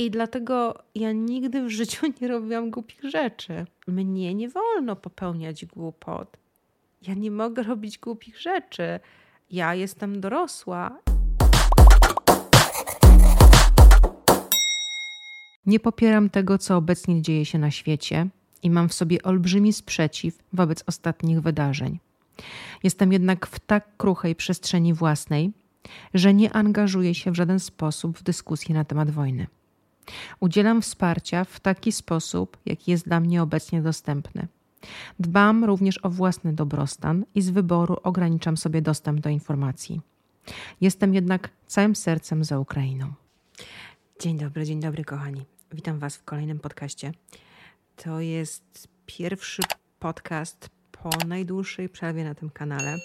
I dlatego ja nigdy w życiu nie robiłam głupich rzeczy. Mnie nie wolno popełniać głupot. Ja nie mogę robić głupich rzeczy. Ja jestem dorosła. Nie popieram tego, co obecnie dzieje się na świecie i mam w sobie olbrzymi sprzeciw wobec ostatnich wydarzeń. Jestem jednak w tak kruchej przestrzeni własnej, że nie angażuję się w żaden sposób w dyskusję na temat wojny. Udzielam wsparcia w taki sposób, jaki jest dla mnie obecnie dostępny. Dbam również o własny dobrostan i z wyboru ograniczam sobie dostęp do informacji. Jestem jednak całym sercem za Ukrainą. Dzień dobry, dzień dobry, kochani. Witam Was w kolejnym podcaście. To jest pierwszy podcast po najdłuższej przerwie na tym kanale.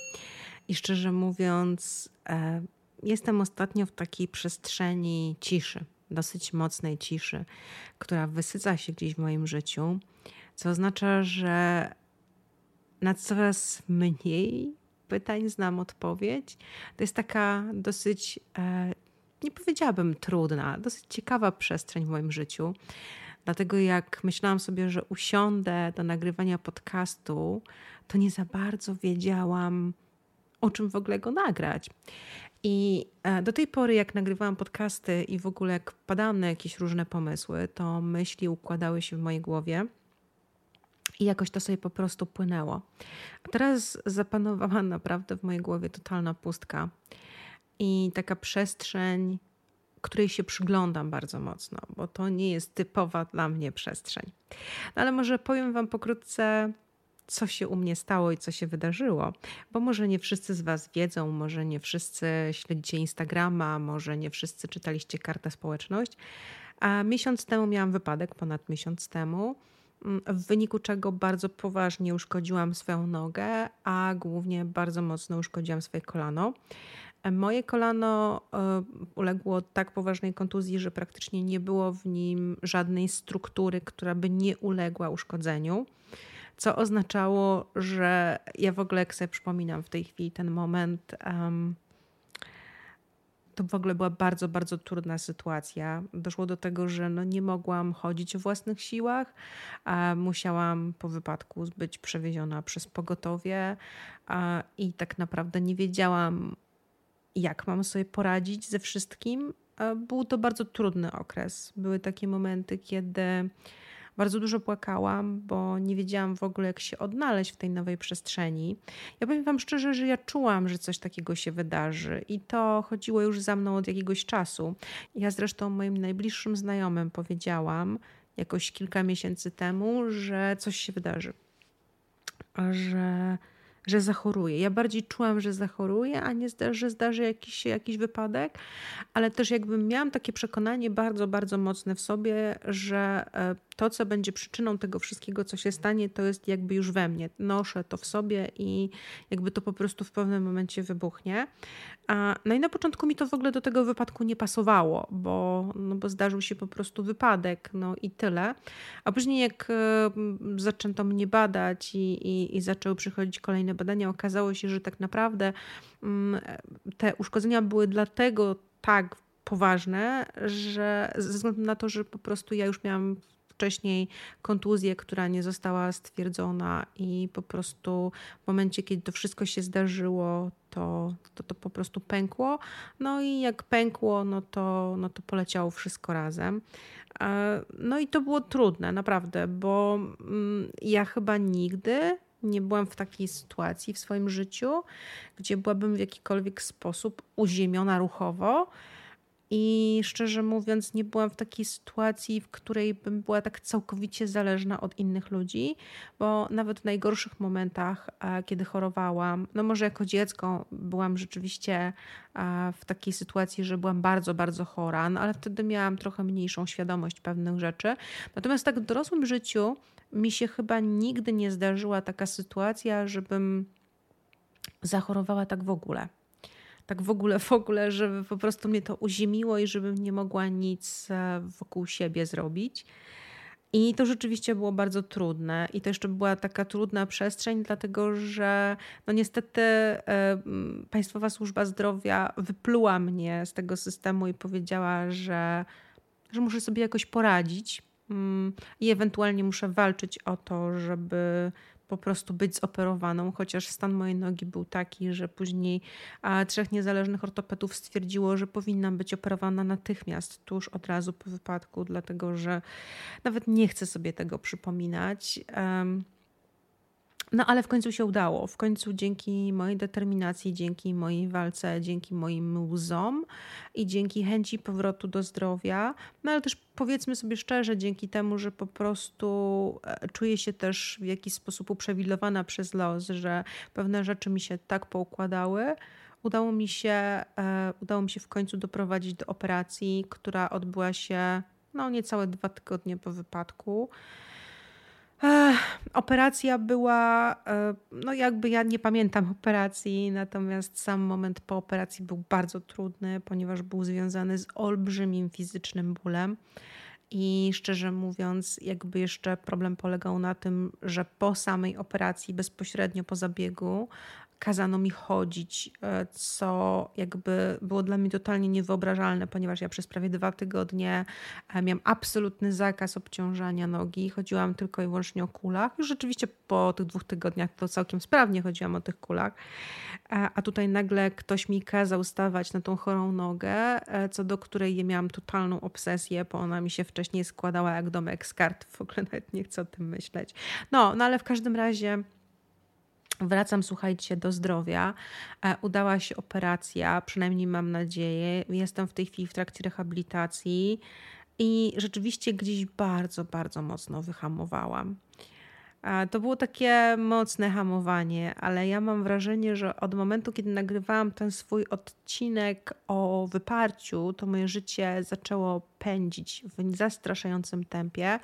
I szczerze mówiąc, e, jestem ostatnio w takiej przestrzeni ciszy, dosyć mocnej ciszy, która wysyca się gdzieś w moim życiu, co oznacza, że na coraz mniej pytań znam odpowiedź. To jest taka dosyć, e, nie powiedziałabym trudna, dosyć ciekawa przestrzeń w moim życiu. Dlatego jak myślałam sobie, że usiądę do nagrywania podcastu, to nie za bardzo wiedziałam, o czym w ogóle go nagrać. I e, do tej pory, jak nagrywałam podcasty i w ogóle jak padałam na jakieś różne pomysły, to myśli układały się w mojej głowie i jakoś to sobie po prostu płynęło. A teraz zapanowała naprawdę w mojej głowie totalna pustka i taka przestrzeń, której się przyglądam bardzo mocno, bo to nie jest typowa dla mnie przestrzeń. No ale może powiem Wam pokrótce, co się u mnie stało i co się wydarzyło, bo może nie wszyscy z Was wiedzą, może nie wszyscy śledzicie Instagrama, może nie wszyscy czytaliście kartę społeczność. A miesiąc temu miałam wypadek, ponad miesiąc temu, mm, w wyniku czego bardzo poważnie uszkodziłam swoją nogę, a głównie bardzo mocno uszkodziłam swoje kolano. Moje kolano e, uległo tak poważnej kontuzji, że praktycznie nie było w nim żadnej struktury, która by nie uległa uszkodzeniu co oznaczało, że ja w ogóle, jak sobie przypominam w tej chwili ten moment, um, to w ogóle była bardzo, bardzo trudna sytuacja. Doszło do tego, że no nie mogłam chodzić o własnych siłach, musiałam po wypadku być przewieziona przez pogotowie i tak naprawdę nie wiedziałam, jak mam sobie poradzić ze wszystkim. Był to bardzo trudny okres. Były takie momenty, kiedy bardzo dużo płakałam, bo nie wiedziałam w ogóle, jak się odnaleźć w tej nowej przestrzeni. Ja powiem Wam szczerze, że ja czułam, że coś takiego się wydarzy i to chodziło już za mną od jakiegoś czasu. Ja zresztą moim najbliższym znajomym powiedziałam jakoś kilka miesięcy temu, że coś się wydarzy. Że że zachoruję. Ja bardziej czułam, że zachoruję, a nie że zdarzy jakiś, jakiś wypadek, ale też jakby miałam takie przekonanie bardzo, bardzo mocne w sobie, że e, to, co będzie przyczyną tego wszystkiego, co się stanie, to jest jakby już we mnie. Noszę to w sobie i jakby to po prostu w pewnym momencie wybuchnie. No i na początku mi to w ogóle do tego wypadku nie pasowało, bo, no bo zdarzył się po prostu wypadek, no i tyle. A później jak e, zaczęto mnie badać i, i, i zaczęły przychodzić kolejne badania, okazało się, że tak naprawdę mm, te uszkodzenia były dlatego tak poważne, że ze względu na to, że po prostu ja już miałam wcześniej kontuzję, która nie została stwierdzona i po prostu w momencie, kiedy to wszystko się zdarzyło, to, to, to po prostu pękło. No i jak pękło, no to, no to poleciało wszystko razem. E, no i to było trudne, naprawdę, bo mm, ja chyba nigdy nie byłam w takiej sytuacji w swoim życiu, gdzie byłabym w jakikolwiek sposób uziemiona ruchowo i szczerze mówiąc, nie byłam w takiej sytuacji, w której bym była tak całkowicie zależna od innych ludzi, bo nawet w najgorszych momentach, kiedy chorowałam, no może jako dziecko byłam rzeczywiście w takiej sytuacji, że byłam bardzo, bardzo chora, no ale wtedy miałam trochę mniejszą świadomość pewnych rzeczy. Natomiast tak w dorosłym życiu mi się chyba nigdy nie zdarzyła taka sytuacja, żebym zachorowała tak w ogóle tak w ogóle, w ogóle, żeby po prostu mnie to uziemiło i żebym nie mogła nic e, wokół siebie zrobić. I to rzeczywiście było bardzo trudne. I to jeszcze była taka trudna przestrzeń, dlatego że no niestety e, Państwowa Służba Zdrowia wypluła mnie z tego systemu i powiedziała, że że muszę sobie jakoś poradzić mm, i ewentualnie muszę walczyć o to, żeby po prostu być zoperowaną, chociaż stan mojej nogi był taki, że później trzech niezależnych ortopedów stwierdziło, że powinnam być operowana natychmiast, tuż od razu po wypadku, dlatego że nawet nie chcę sobie tego przypominać. Um, no ale w końcu się udało. W końcu dzięki mojej determinacji, dzięki mojej walce, dzięki moim łzom i dzięki chęci powrotu do zdrowia, no ale też powiedzmy sobie szczerze, dzięki temu, że po prostu e, czuję się też w jakiś sposób uprzywilejowana przez los, że pewne rzeczy mi się tak poukładały, udało mi się, e, udało mi się w końcu doprowadzić do operacji, która odbyła się no niecałe dwa tygodnie po wypadku. Operacja była, e, no jakby ja nie pamiętam operacji, natomiast sam moment po operacji był bardzo trudny, ponieważ był związany z olbrzymim fizycznym bólem. I szczerze mówiąc, jakby jeszcze problem polegał na tym, że po samej operacji, bezpośrednio po zabiegu, kazano mi chodzić, e, co jakby było dla mnie totalnie niewyobrażalne, ponieważ ja przez prawie dwa tygodnie e, miałam absolutny zakaz obciążania nogi. Chodziłam tylko i wyłącznie o kulach. Już rzeczywiście po tych dwóch tygodniach to całkiem sprawnie chodziłam o tych kulach. E, a tutaj nagle ktoś mi kazał stawać na tą chorą nogę, co do której miałam totalną obsesję, bo ona mi się wcześniej składała jak domek z kart. W ogóle nawet nie chcę o tym myśleć. No, no ale w każdym razie Wracam, słuchajcie, do zdrowia. E, udała się operacja, przynajmniej mam nadzieję. Jestem w tej chwili w trakcie rehabilitacji i rzeczywiście gdzieś bardzo, bardzo mocno wyhamowałam. To było takie mocne hamowanie, ale ja mam wrażenie, że od momentu, kiedy nagrywałam ten swój odcinek o wyparciu, to moje życie zaczęło pędzić w zastraszającym tempie.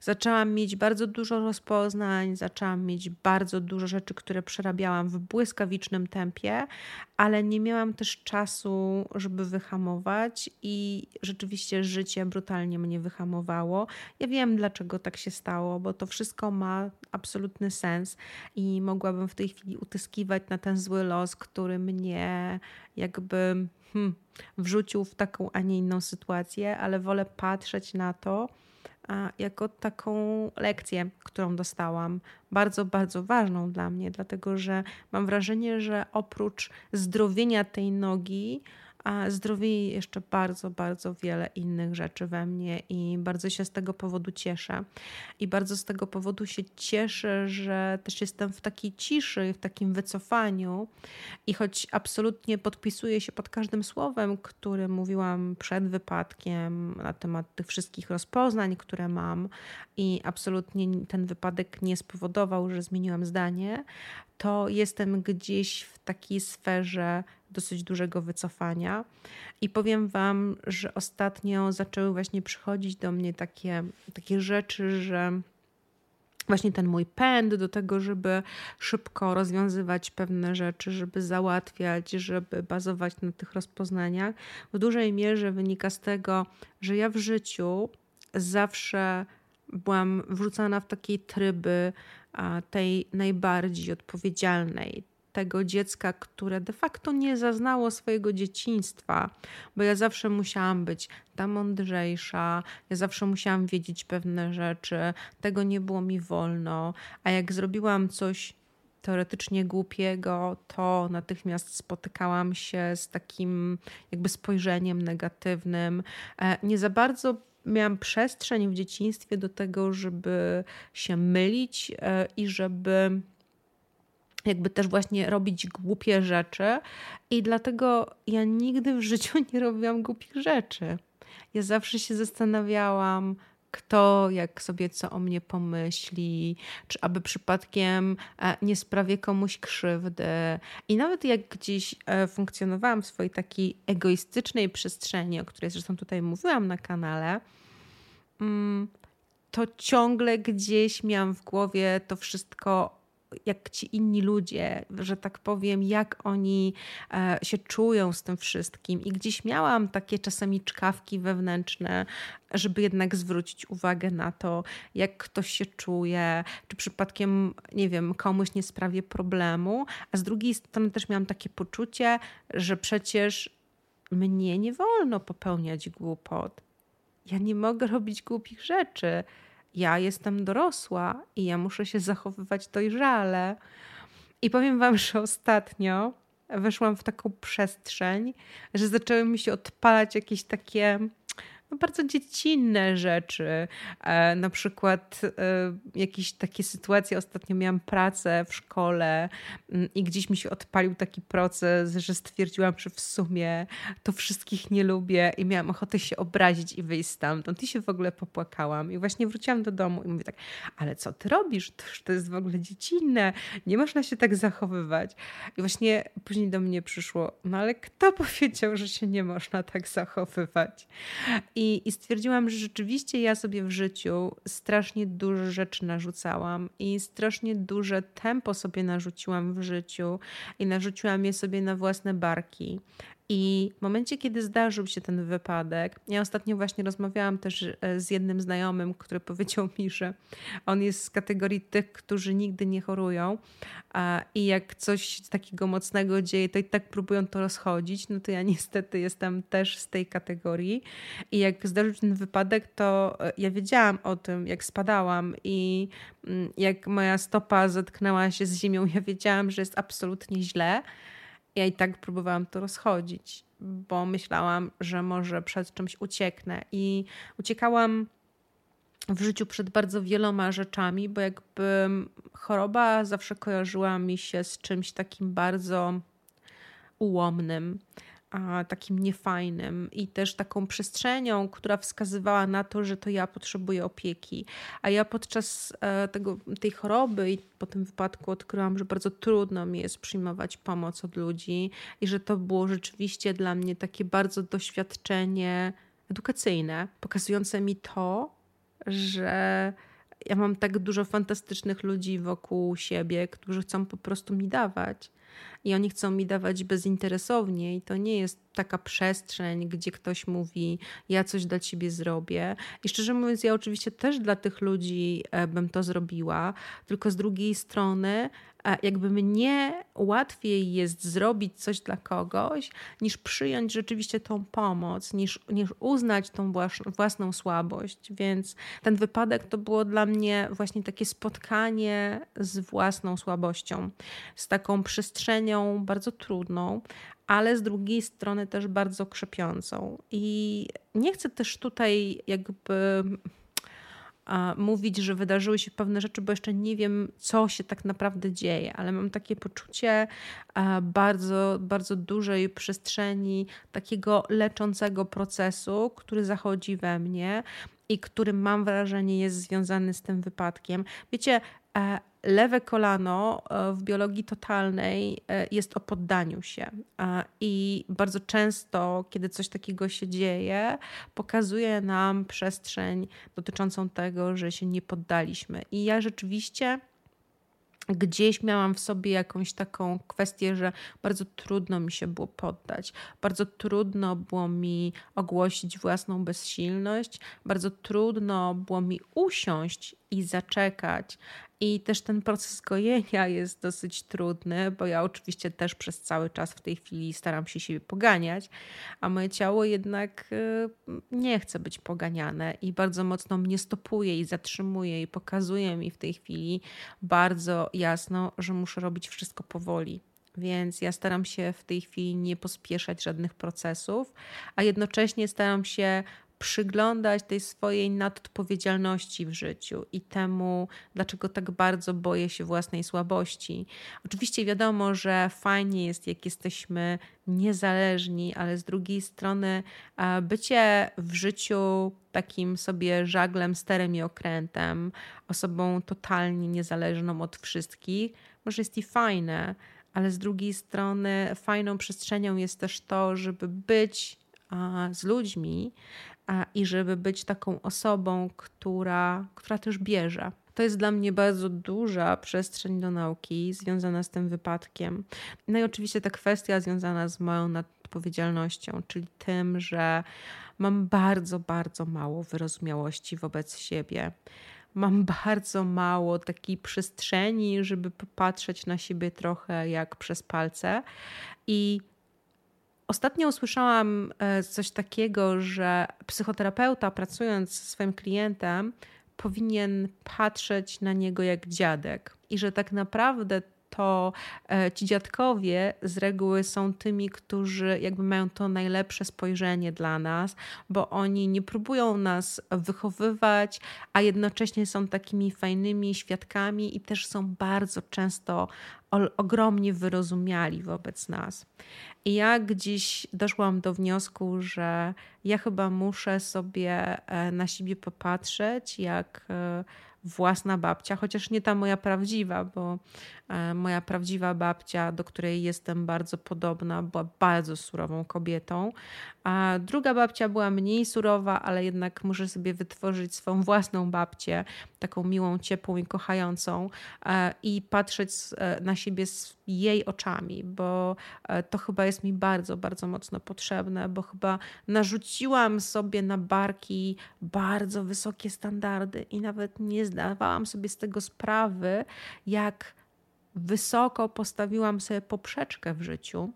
Zaczęłam mieć bardzo dużo rozpoznań, zaczęłam mieć bardzo dużo rzeczy, które przerabiałam w błyskawicznym tempie, ale nie miałam też czasu, żeby wyhamować i rzeczywiście życie brutalnie mnie wyhamowało. Ja wiem, dlaczego tak się stało, bo to wszystko ma absolutny sens i mogłabym w tej chwili utyskiwać na ten zły los, który mnie jakby hmm, wrzucił w taką, a nie inną sytuację, ale wolę patrzeć na to a, jako taką lekcję, którą dostałam, bardzo, bardzo ważną dla mnie, dlatego że mam wrażenie, że oprócz zdrowienia tej nogi, a zdrowie jeszcze bardzo, bardzo wiele innych rzeczy we mnie i bardzo się z tego powodu cieszę. I bardzo z tego powodu się cieszę, że też jestem w takiej ciszy, w takim wycofaniu i choć absolutnie podpisuję się pod każdym słowem, które mówiłam przed wypadkiem na temat tych wszystkich rozpoznań, które mam i absolutnie ten wypadek nie spowodował, że zmieniłam zdanie, to jestem gdzieś w takiej sferze dosyć dużego wycofania. I powiem Wam, że ostatnio zaczęły właśnie przychodzić do mnie takie, takie rzeczy, że właśnie ten mój pęd do tego, żeby szybko rozwiązywać pewne rzeczy, żeby załatwiać, żeby bazować na tych rozpoznaniach, w dużej mierze wynika z tego, że ja w życiu zawsze byłam wrzucana w takiej tryby tej najbardziej odpowiedzialnej, tego dziecka, które de facto nie zaznało swojego dzieciństwa, bo ja zawsze musiałam być ta mądrzejsza, ja zawsze musiałam wiedzieć pewne rzeczy, tego nie było mi wolno, a jak zrobiłam coś teoretycznie głupiego, to natychmiast spotykałam się z takim jakby spojrzeniem negatywnym. E, nie za bardzo miałam przestrzeń w dzieciństwie do tego, żeby się mylić e, i żeby jakby też właśnie robić głupie rzeczy i dlatego ja nigdy w życiu nie robiłam głupich rzeczy. Ja zawsze się zastanawiałam, kto, jak sobie co o mnie pomyśli, czy aby przypadkiem e, nie sprawię komuś krzywdy. I nawet jak gdzieś e, funkcjonowałam w swojej takiej egoistycznej przestrzeni, o której zresztą tutaj mówiłam na kanale, mm, to ciągle gdzieś miałam w głowie to wszystko jak ci inni ludzie, że tak powiem, jak oni e, się czują z tym wszystkim. I gdzieś miałam takie czasami czkawki wewnętrzne, żeby jednak zwrócić uwagę na to, jak ktoś się czuje, czy przypadkiem, nie wiem, komuś nie sprawię problemu. A z drugiej strony też miałam takie poczucie, że przecież mnie nie wolno popełniać głupot ja nie mogę robić głupich rzeczy. Ja jestem dorosła i ja muszę się zachowywać dojrzale. I powiem Wam, że ostatnio weszłam w taką przestrzeń, że zaczęły mi się odpalać jakieś takie no, bardzo dziecinne rzeczy. E, na przykład e, jakieś takie sytuacje. Ostatnio miałam pracę w szkole mm, i gdzieś mi się odpalił taki proces, że stwierdziłam, że w sumie to wszystkich nie lubię i miałam ochotę się obrazić i wyjść stamtąd. I się w ogóle popłakałam. I właśnie wróciłam do domu i mówię tak, ale co ty robisz? To, jest w ogóle dziecinne. Nie można się tak zachowywać. I właśnie później do mnie przyszło, no ale kto powiedział, że się nie można tak zachowywać? I, I stwierdziłam, że rzeczywiście ja sobie w życiu strasznie dużo rzeczy narzucałam i strasznie duże tempo sobie narzuciłam w życiu i narzuciłam je sobie na własne barki. I w momencie, kiedy zdarzył się ten wypadek, ja ostatnio właśnie rozmawiałam też e, z jednym znajomym, który powiedział mi, że on jest z kategorii tych, którzy nigdy nie chorują i jak coś takiego mocnego dzieje, to i tak próbują to rozchodzić. No to ja niestety jestem też z tej kategorii. I jak zdarzył się ten wypadek, to e, ja wiedziałam o tym, jak spadałam i mm, jak moja stopa zetknęła się z ziemią, ja wiedziałam, że jest absolutnie źle ja i tak próbowałam to rozchodzić, bo myślałam, że może przed czymś ucieknę. I uciekałam w życiu przed bardzo wieloma rzeczami, bo jakby choroba zawsze kojarzyła mi się z czymś takim bardzo ułomnym takim niefajnym i też taką przestrzenią, która wskazywała na to, że to ja potrzebuję opieki. A ja podczas e, tego, tej choroby i po tym wypadku odkryłam, że bardzo trudno mi jest przyjmować pomoc od ludzi i że to było rzeczywiście dla mnie takie bardzo doświadczenie edukacyjne, pokazujące mi to, że ja mam tak dużo fantastycznych ludzi wokół siebie, którzy chcą po prostu mi dawać i oni chcą mi dawać bezinteresownie i to nie jest taka przestrzeń, gdzie ktoś mówi, ja coś dla ciebie zrobię. I szczerze mówiąc, ja oczywiście też dla tych ludzi e, bym to zrobiła, tylko z drugiej strony jakby mnie łatwiej jest zrobić coś dla kogoś, niż przyjąć rzeczywiście tą pomoc, niż, niż uznać tą własną słabość. Więc ten wypadek to było dla mnie właśnie takie spotkanie z własną słabością, z taką przestrzenią bardzo trudną, ale z drugiej strony też bardzo krzepiącą. I nie chcę też tutaj jakby mówić, że wydarzyły się pewne rzeczy, bo jeszcze nie wiem, co się tak naprawdę dzieje, ale mam takie poczucie bardzo, bardzo dużej przestrzeni takiego leczącego procesu, który zachodzi we mnie i który mam wrażenie jest związany z tym wypadkiem. Wiecie, lewe kolano e, w biologii totalnej e, jest o poddaniu się. I bardzo często, kiedy coś takiego się dzieje, pokazuje nam przestrzeń dotyczącą tego, że się nie poddaliśmy. I ja rzeczywiście gdzieś miałam w sobie jakąś taką kwestię, że bardzo trudno mi się było poddać, bardzo trudno było mi ogłosić własną bezsilność, bardzo trudno było mi usiąść i zaczekać, i też ten proces gojenia jest dosyć trudny, bo ja oczywiście też przez cały czas w tej chwili staram się siebie poganiać, a moje ciało jednak y, nie chce być poganiane i bardzo mocno mnie stopuje i zatrzymuje i pokazuje mi w tej chwili bardzo jasno, że muszę robić wszystko powoli. Więc ja staram się w tej chwili nie pospieszać żadnych procesów, a jednocześnie staram się przyglądać tej swojej nadodpowiedzialności w życiu i temu, dlaczego tak bardzo boję się własnej słabości. Oczywiście wiadomo, że fajnie jest, jak jesteśmy niezależni, ale z drugiej strony bycie w życiu takim sobie żaglem, sterem i okrętem, osobą totalnie niezależną od wszystkich, może jest i fajne, ale z drugiej strony fajną przestrzenią jest też to, żeby być z ludźmi, i żeby być taką osobą, która, która też bierze. To jest dla mnie bardzo duża przestrzeń do nauki związana z tym wypadkiem. No i oczywiście ta kwestia związana z moją odpowiedzialnością, czyli tym, że mam bardzo, bardzo mało wyrozumiałości wobec siebie. Mam bardzo mało takiej przestrzeni, żeby popatrzeć na siebie trochę jak przez palce. I Ostatnio usłyszałam e, coś takiego, że psychoterapeuta pracując ze swoim klientem powinien patrzeć na niego jak dziadek i że tak naprawdę to e, ci dziadkowie z reguły są tymi, którzy jakby mają to najlepsze spojrzenie dla nas, bo oni nie próbują nas wychowywać, a jednocześnie są takimi fajnymi świadkami i też są bardzo często ogromnie wyrozumiali wobec nas. I ja gdzieś doszłam do wniosku, że ja chyba muszę sobie e, na siebie popatrzeć, jak e, własna babcia, chociaż nie ta moja prawdziwa, bo e, moja prawdziwa babcia, do której jestem bardzo podobna, była bardzo surową kobietą, a druga babcia była mniej surowa, ale jednak muszę sobie wytworzyć swoją własną babcię, taką miłą, ciepłą i kochającą e, i patrzeć e, na siebie z jej oczami, bo to chyba jest mi bardzo, bardzo mocno potrzebne, bo chyba narzuciłam sobie na barki bardzo wysokie standardy i nawet nie zdawałam sobie z tego sprawy, jak wysoko postawiłam sobie poprzeczkę w życiu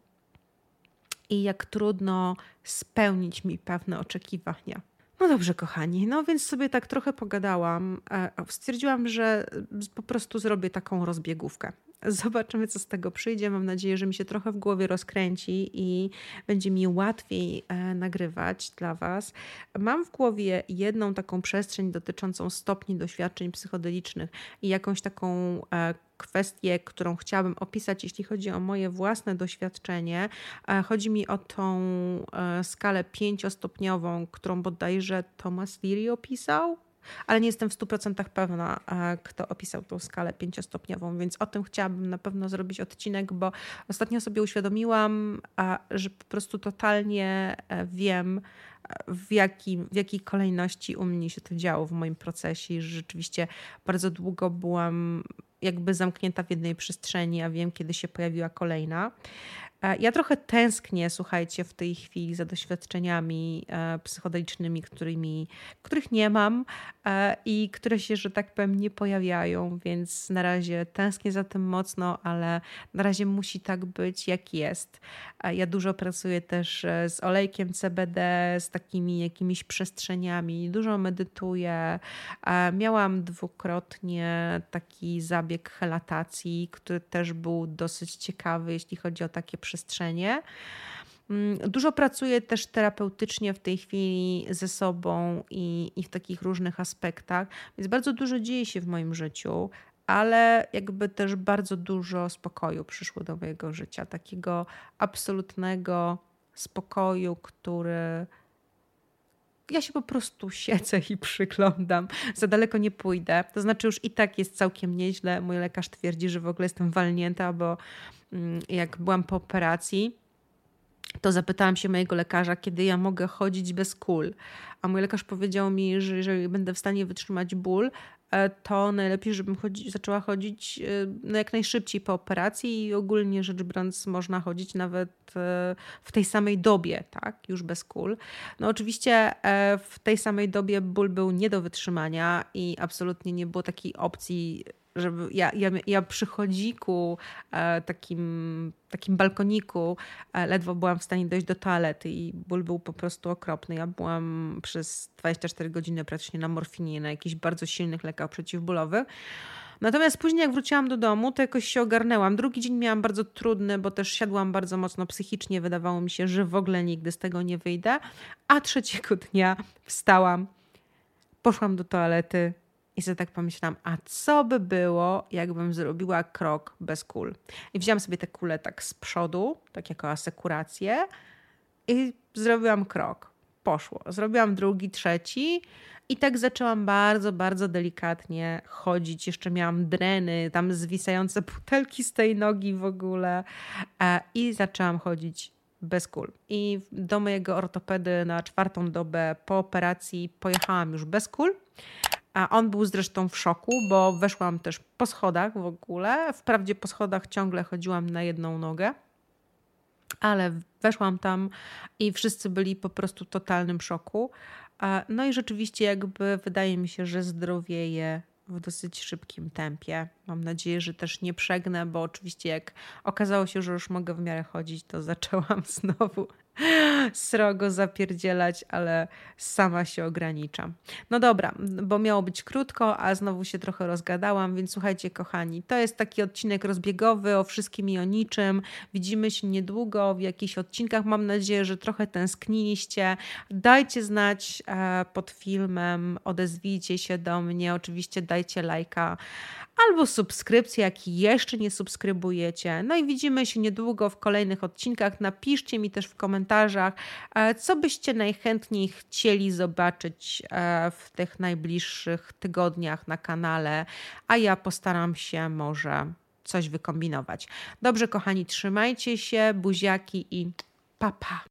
i jak trudno spełnić mi pewne oczekiwania. No dobrze, kochani, no więc sobie tak trochę pogadałam. E, stwierdziłam, że po prostu zrobię taką rozbiegówkę. Zobaczymy, co z tego przyjdzie. Mam nadzieję, że mi się trochę w głowie rozkręci i będzie mi łatwiej e, nagrywać dla Was. Mam w głowie jedną taką przestrzeń dotyczącą stopni doświadczeń psychodelicznych i jakąś taką e, kwestię, którą chciałabym opisać, jeśli chodzi o moje własne doświadczenie. E, chodzi mi o tą skalę pięciostopniową, którą bodajże Thomas Leary opisał ale nie jestem w 100% pewna, kto opisał tą skalę pięciostopniową, więc o tym chciałabym na pewno zrobić odcinek, bo ostatnio sobie uświadomiłam, że po prostu totalnie e, wiem, e, w, jakim, w jakiej kolejności u mnie się to działo w moim procesie że rzeczywiście bardzo długo byłam jakby zamknięta w jednej przestrzeni, a wiem, kiedy się pojawiła kolejna. E, ja trochę tęsknię, słuchajcie, w tej chwili za doświadczeniami e, psychodelicznymi, którymi, których nie mam e, i które się, że tak powiem, nie pojawiają, więc na razie tęsknię za tym mocno, ale na razie musi tak być, jak jest. Ja dużo pracuję też z olejkiem CBD, z takimi jakimiś przestrzeniami, dużo medytuję. Miałam dwukrotnie taki zabieg helatacji, który też był dosyć ciekawy, jeśli chodzi o takie przestrzenie. Mm, dużo pracuję też terapeutycznie w tej chwili ze sobą i, i w takich różnych aspektach, więc bardzo dużo dzieje się w moim życiu, ale jakby też bardzo dużo spokoju przyszło do mojego życia, takiego absolutnego spokoju, który ja się po prostu siedzę i przyglądam. Za daleko nie pójdę. To znaczy, już i tak jest całkiem nieźle. Mój lekarz twierdzi, że w ogóle jestem walnięta, bo mm, jak byłam po operacji, to zapytałam się mojego lekarza, kiedy ja mogę chodzić bez kul. A mój lekarz powiedział mi, że jeżeli będę w stanie wytrzymać ból, to najlepiej, żebym chodzi, zaczęła chodzić e, no jak najszybciej po operacji i ogólnie rzecz biorąc można chodzić nawet e, w tej samej dobie, tak, już bez kul. No oczywiście w tej samej dobie ból był nie do wytrzymania i absolutnie nie było takiej opcji żeby ja, ja, ja przy chodziku, e, takim, takim balkoniku, e, ledwo byłam w stanie dojść do toalety i ból był po prostu okropny. Ja byłam przez 24 godziny praktycznie na morfinie, na jakichś bardzo silnych lekach przeciwbólowych. Natomiast później, jak wróciłam do domu, to jakoś się ogarnęłam. Drugi dzień miałam bardzo trudny, bo też siadłam bardzo mocno psychicznie. Wydawało mi się, że w ogóle nigdy z tego nie wyjdę. A trzeciego dnia wstałam, poszłam do toalety, i sobie tak pomyślałam, a co by było, jakbym zrobiła krok bez kul? I wzięłam sobie te kule tak z przodu, tak jako asekurację i zrobiłam krok. Poszło. Zrobiłam drugi, trzeci i tak zaczęłam bardzo, bardzo delikatnie chodzić. Jeszcze miałam dreny, tam zwisające butelki z tej nogi w ogóle e, i zaczęłam chodzić bez kul. I do mojego ortopedy na czwartą dobę po operacji pojechałam już bez kul. A on był zresztą w szoku, bo weszłam też po schodach w ogóle. Wprawdzie po schodach ciągle chodziłam na jedną nogę, ale weszłam tam i wszyscy byli po prostu totalnym szoku. No i rzeczywiście, jakby wydaje mi się, że zdrowieje w dosyć szybkim tempie. Mam nadzieję, że też nie przegnę, bo oczywiście jak okazało się, że już mogę w miarę chodzić, to zaczęłam znowu srogo zapierdzielać, ale sama się ograniczam. No dobra, bo miało być krótko, a znowu się trochę rozgadałam, więc słuchajcie kochani, to jest taki odcinek rozbiegowy o wszystkim i o niczym. Widzimy się niedługo w jakichś odcinkach. Mam nadzieję, że trochę tęskniliście. Dajcie znać e, pod filmem, odezwijcie się do mnie, oczywiście dajcie lajka albo subskrypcję, jak jeszcze nie subskrybujecie. No i widzimy się niedługo w kolejnych odcinkach. Napiszcie mi też w komentarzach, e, co byście najchętniej chcieli zobaczyć e, w tych najbliższych tygodniach na kanale, a ja postaram się może coś wykombinować. Dobrze, kochani, trzymajcie się, buziaki i papa. Pa.